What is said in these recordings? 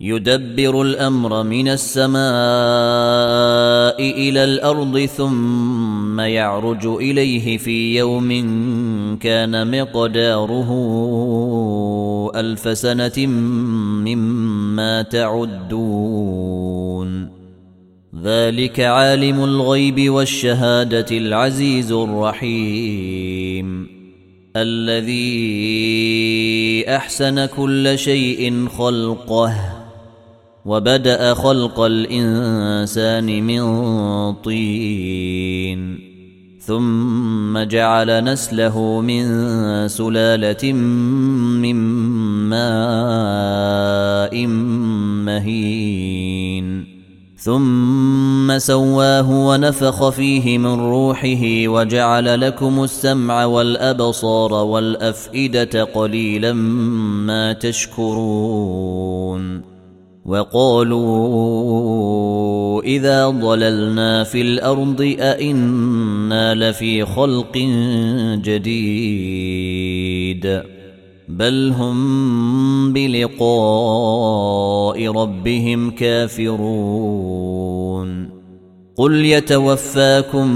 يدبر الأمر من السماء إلى الأرض ثم يعرج إليه في يوم كان مقداره ألف سنة مما تعدون. ذلك عالم الغيب والشهادة العزيز الرحيم. الذي أحسن كل شيء خلقه. وبدأ خلق الإنسان من طين. ثم جعل نسله من سلالة من ماء مهين. ثم سواه ونفخ فيه من روحه وجعل لكم السمع والأبصار والأفئدة قليلا ما تشكرون. وقالوا إذا ضللنا في الأرض أئنا لفي خلق جديد بل هم بلقاء ربهم كافرون قل يتوفاكم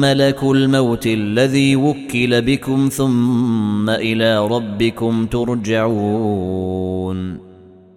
ملك الموت الذي وكل بكم ثم إلى ربكم ترجعون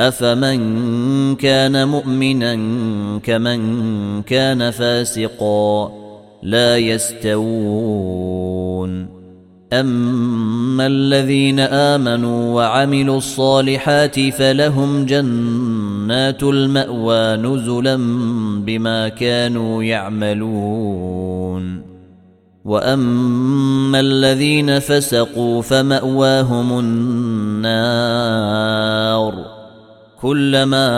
افمن كان مؤمنا كمن كان فاسقا لا يستوون اما الذين امنوا وعملوا الصالحات فلهم جنات الماوى نزلا بما كانوا يعملون واما الذين فسقوا فماواهم النار كلما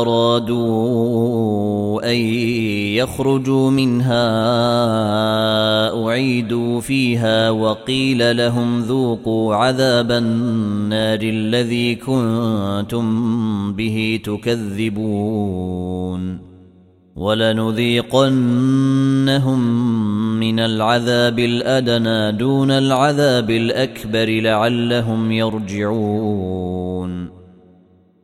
أرادوا أن يخرجوا منها أعيدوا فيها وقيل لهم ذوقوا عذاب النار الذي كنتم به تكذبون ولنذيقنهم من العذاب الأدنى دون العذاب الأكبر لعلهم يرجعون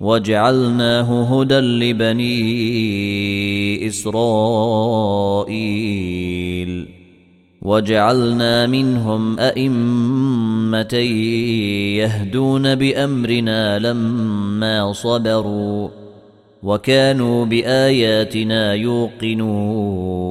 وجعلناه هدى لبني إسرائيل. وجعلنا منهم أئمة يهدون بأمرنا لما صبروا وكانوا بآياتنا يوقنون.